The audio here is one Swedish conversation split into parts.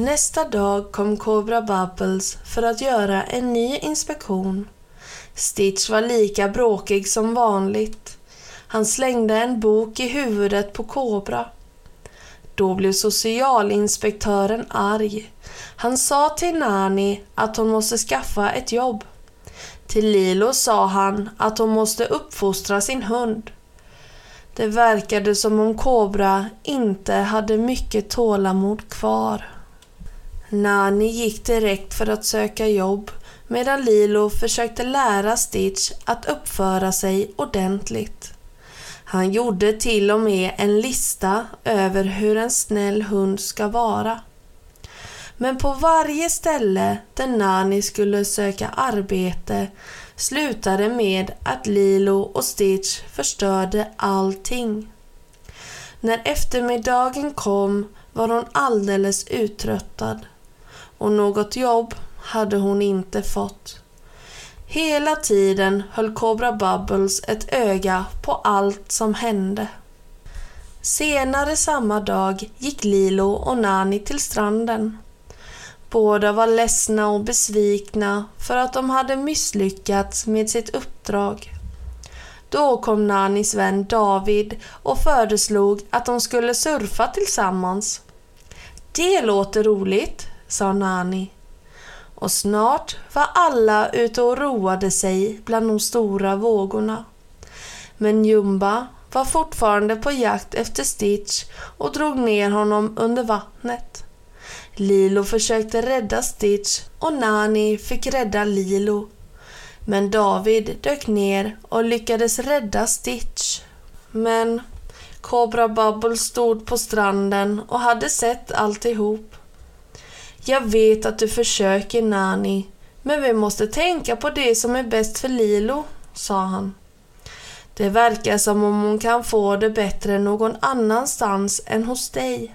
Nästa dag kom Cobra Bubbles för att göra en ny inspektion. Stitch var lika bråkig som vanligt. Han slängde en bok i huvudet på Cobra. Då blev socialinspektören arg. Han sa till Nani att hon måste skaffa ett jobb. Till Lilo sa han att hon måste uppfostra sin hund. Det verkade som om Kobra inte hade mycket tålamod kvar. Nani gick direkt för att söka jobb medan Lilo försökte lära Stitch att uppföra sig ordentligt. Han gjorde till och med en lista över hur en snäll hund ska vara. Men på varje ställe där Nani skulle söka arbete slutade med att Lilo och Stitch förstörde allting. När eftermiddagen kom var hon alldeles uttröttad och något jobb hade hon inte fått. Hela tiden höll Cobra Bubbles ett öga på allt som hände. Senare samma dag gick Lilo och Nani till stranden. Båda var ledsna och besvikna för att de hade misslyckats med sitt uppdrag. Då kom Nanis vän David och föreslog att de skulle surfa tillsammans. Det låter roligt, sa Nani. Och snart var alla ute och roade sig bland de stora vågorna. Men Jumba var fortfarande på jakt efter Stitch och drog ner honom under vattnet. Lilo försökte rädda Stitch och Nani fick rädda Lilo. Men David dök ner och lyckades rädda Stitch. Men Cobra Bubble stod på stranden och hade sett alltihop. Jag vet att du försöker Nani, men vi måste tänka på det som är bäst för Lilo, sa han. Det verkar som om hon kan få det bättre någon annanstans än hos dig.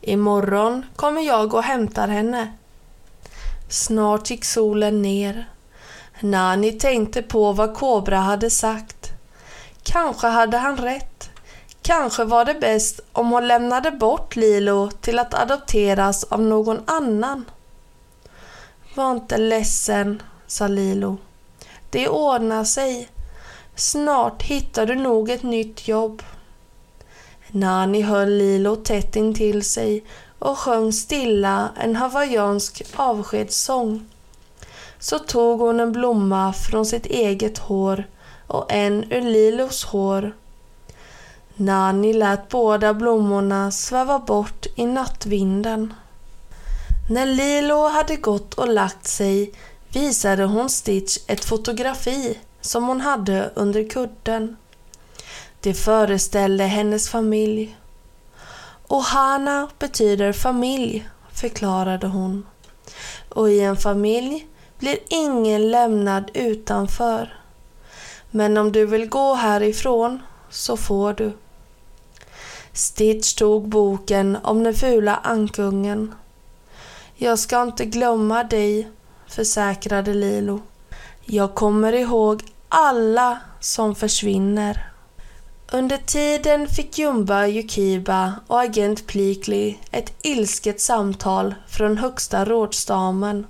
Imorgon kommer jag och hämtar henne. Snart gick solen ner. Nani tänkte på vad Kobra hade sagt. Kanske hade han rätt. Kanske var det bäst om hon lämnade bort Lilo till att adopteras av någon annan. Var inte ledsen, sa Lilo. Det ordnar sig. Snart hittar du nog ett nytt jobb. Nani höll Lilo tätt intill sig och sjöng stilla en hawaiiansk avskedssång. Så tog hon en blomma från sitt eget hår och en ur Lilos hår. Nani lät båda blommorna sväva bort i nattvinden. När Lilo hade gått och lagt sig visade hon Stitch ett fotografi som hon hade under kudden. Det föreställde hennes familj. Ohana betyder familj, förklarade hon. Och i en familj blir ingen lämnad utanför. Men om du vill gå härifrån så får du. Stitch tog boken om den fula ankungen. Jag ska inte glömma dig, försäkrade Lilo. Jag kommer ihåg alla som försvinner. Under tiden fick Jumba Yukiba och agent Pleakley ett ilsket samtal från högsta rådsdamen.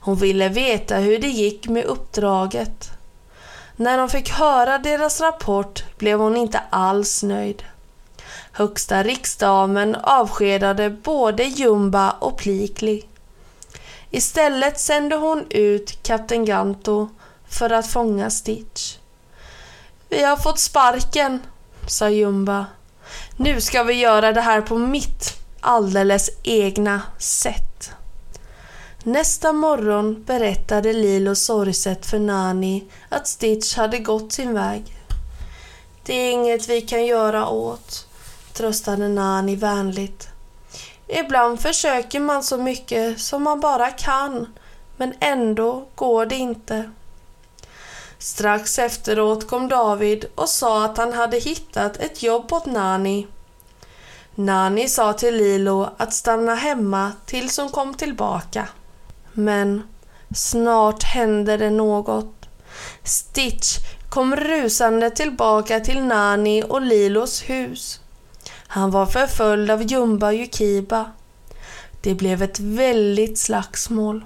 Hon ville veta hur det gick med uppdraget. När hon fick höra deras rapport blev hon inte alls nöjd. Högsta riksdamen avskedade både Jumba och Plikli. Istället sände hon ut kapten Ganto för att fånga Stitch. Vi har fått sparken, sa Jumba. Nu ska vi göra det här på mitt alldeles egna sätt. Nästa morgon berättade Lilo sorgset för Nani att Stitch hade gått sin väg. Det är inget vi kan göra åt, tröstade Nani vänligt. Ibland försöker man så mycket som man bara kan, men ändå går det inte. Strax efteråt kom David och sa att han hade hittat ett jobb åt Nani. Nani sa till Lilo att stanna hemma tills hon kom tillbaka. Men snart hände det något. Stitch kom rusande tillbaka till Nani och Lilos hus. Han var förföljd av Jumba Yukiba. Det blev ett väldigt slagsmål.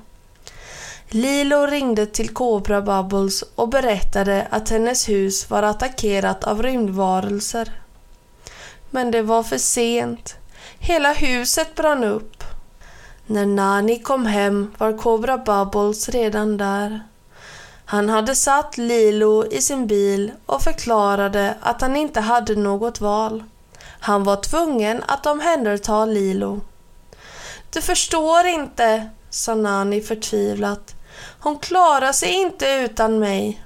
Lilo ringde till Cobra Bubbles och berättade att hennes hus var attackerat av rymdvarelser. Men det var för sent. Hela huset brann upp. När Nani kom hem var Cobra Bubbles redan där. Han hade satt Lilo i sin bil och förklarade att han inte hade något val. Han var tvungen att omhänderta Lilo. Du förstår inte, sa Nani förtvivlat. Hon klarar sig inte utan mig.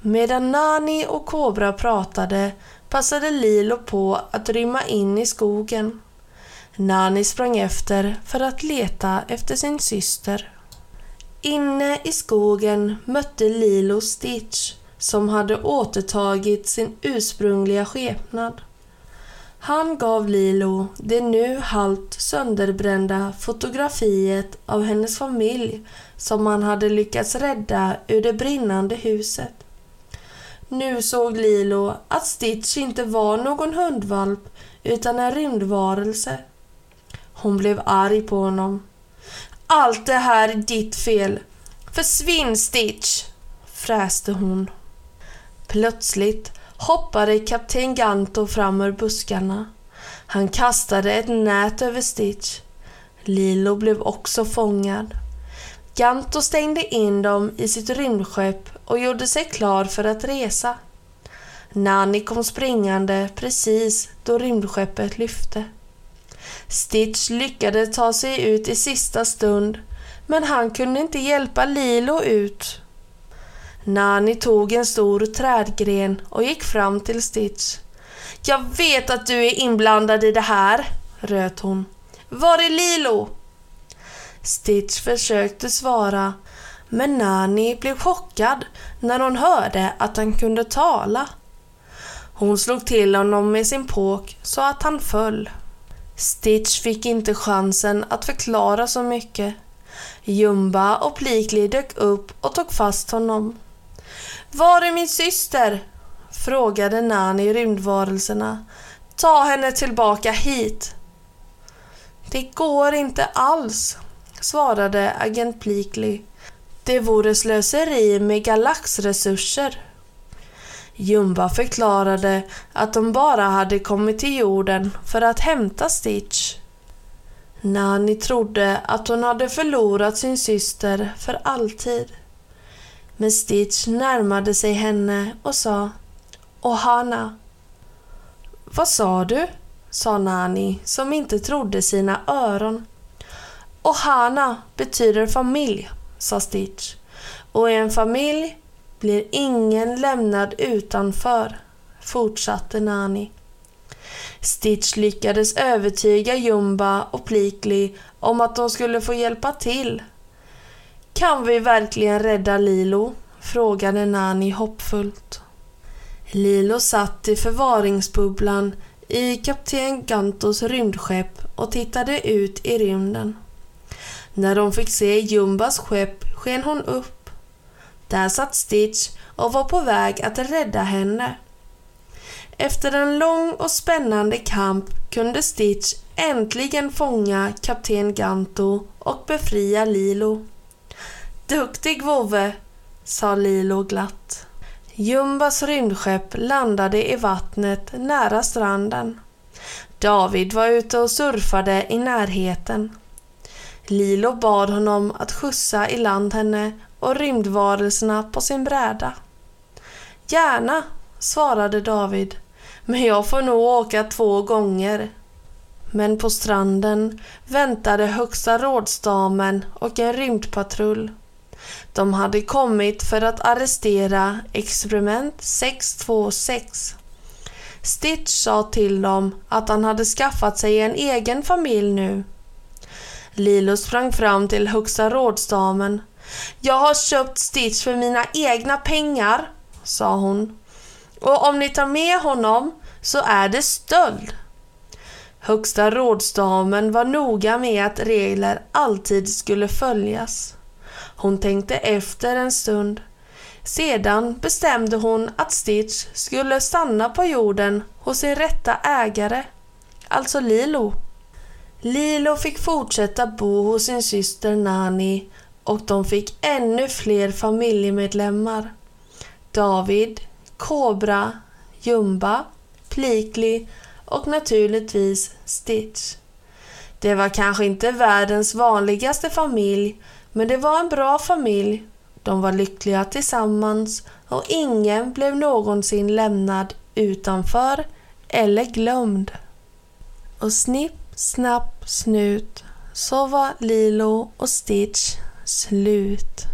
Medan Nani och Kobra pratade passade Lilo på att rymma in i skogen. Nani sprang efter för att leta efter sin syster. Inne i skogen mötte Lilo Stitch som hade återtagit sin ursprungliga skepnad. Han gav Lilo det nu halvt sönderbrända fotografiet av hennes familj som han hade lyckats rädda ur det brinnande huset. Nu såg Lilo att Stitch inte var någon hundvalp utan en rymdvarelse. Hon blev arg på honom. Allt det här är ditt fel. Försvinn Stitch! fräste hon. Plötsligt hoppade kapten Ganto fram ur buskarna. Han kastade ett nät över Stitch. Lilo blev också fångad. Ganto stängde in dem i sitt rymdskepp och gjorde sig klar för att resa. Nani kom springande precis då rymdskeppet lyfte. Stitch lyckades ta sig ut i sista stund men han kunde inte hjälpa Lilo ut. Nani tog en stor trädgren och gick fram till Stitch. Jag vet att du är inblandad i det här, röt hon. Var är Lilo? Stitch försökte svara, men Nani blev chockad när hon hörde att han kunde tala. Hon slog till honom med sin påk så att han föll. Stitch fick inte chansen att förklara så mycket. Jumba och Plikli dök upp och tog fast honom. Var är min syster? frågade Nani rymdvarelserna. Ta henne tillbaka hit. Det går inte alls, svarade agent Pleakley. Det vore slöseri med galaxresurser. Jumba förklarade att de bara hade kommit till jorden för att hämta Stitch. Nani trodde att hon hade förlorat sin syster för alltid. Men Stitch närmade sig henne och sa Ohana. Vad sa du? sa Nani som inte trodde sina öron. Ohana betyder familj, sa Stitch. Och i en familj blir ingen lämnad utanför, fortsatte Nani. Stitch lyckades övertyga Jumba och Plikli om att de skulle få hjälpa till. Kan vi verkligen rädda Lilo? frågade Nani hoppfullt. Lilo satt i förvaringsbubblan i kapten Gantos rymdskepp och tittade ut i rymden. När de fick se Jumbas skepp sken hon upp. Där satt Stitch och var på väg att rädda henne. Efter en lång och spännande kamp kunde Stitch äntligen fånga kapten Ganto och befria Lilo. Duktig vovve, sa Lilo glatt. Jumbas rymdskepp landade i vattnet nära stranden. David var ute och surfade i närheten. Lilo bad honom att skjutsa i land henne och rymdvarelserna på sin bräda. Gärna, svarade David, men jag får nog åka två gånger. Men på stranden väntade högsta rådsdamen och en rymdpatrull. De hade kommit för att arrestera experiment 626. Stitch sa till dem att han hade skaffat sig en egen familj nu. Lilo sprang fram till högsta rådsdamen. Jag har köpt Stitch för mina egna pengar, sa hon. Och om ni tar med honom så är det stöld. Högsta rådsdamen var noga med att regler alltid skulle följas. Hon tänkte efter en stund. Sedan bestämde hon att Stitch skulle stanna på jorden hos sin rätta ägare, alltså Lilo. Lilo fick fortsätta bo hos sin syster Nani och de fick ännu fler familjemedlemmar. David, Kobra, Jumba, Plikli och naturligtvis Stitch. Det var kanske inte världens vanligaste familj, men det var en bra familj. De var lyckliga tillsammans och ingen blev någonsin lämnad utanför eller glömd. Och snipp, snapp, snut så var Lilo och Stitch slut.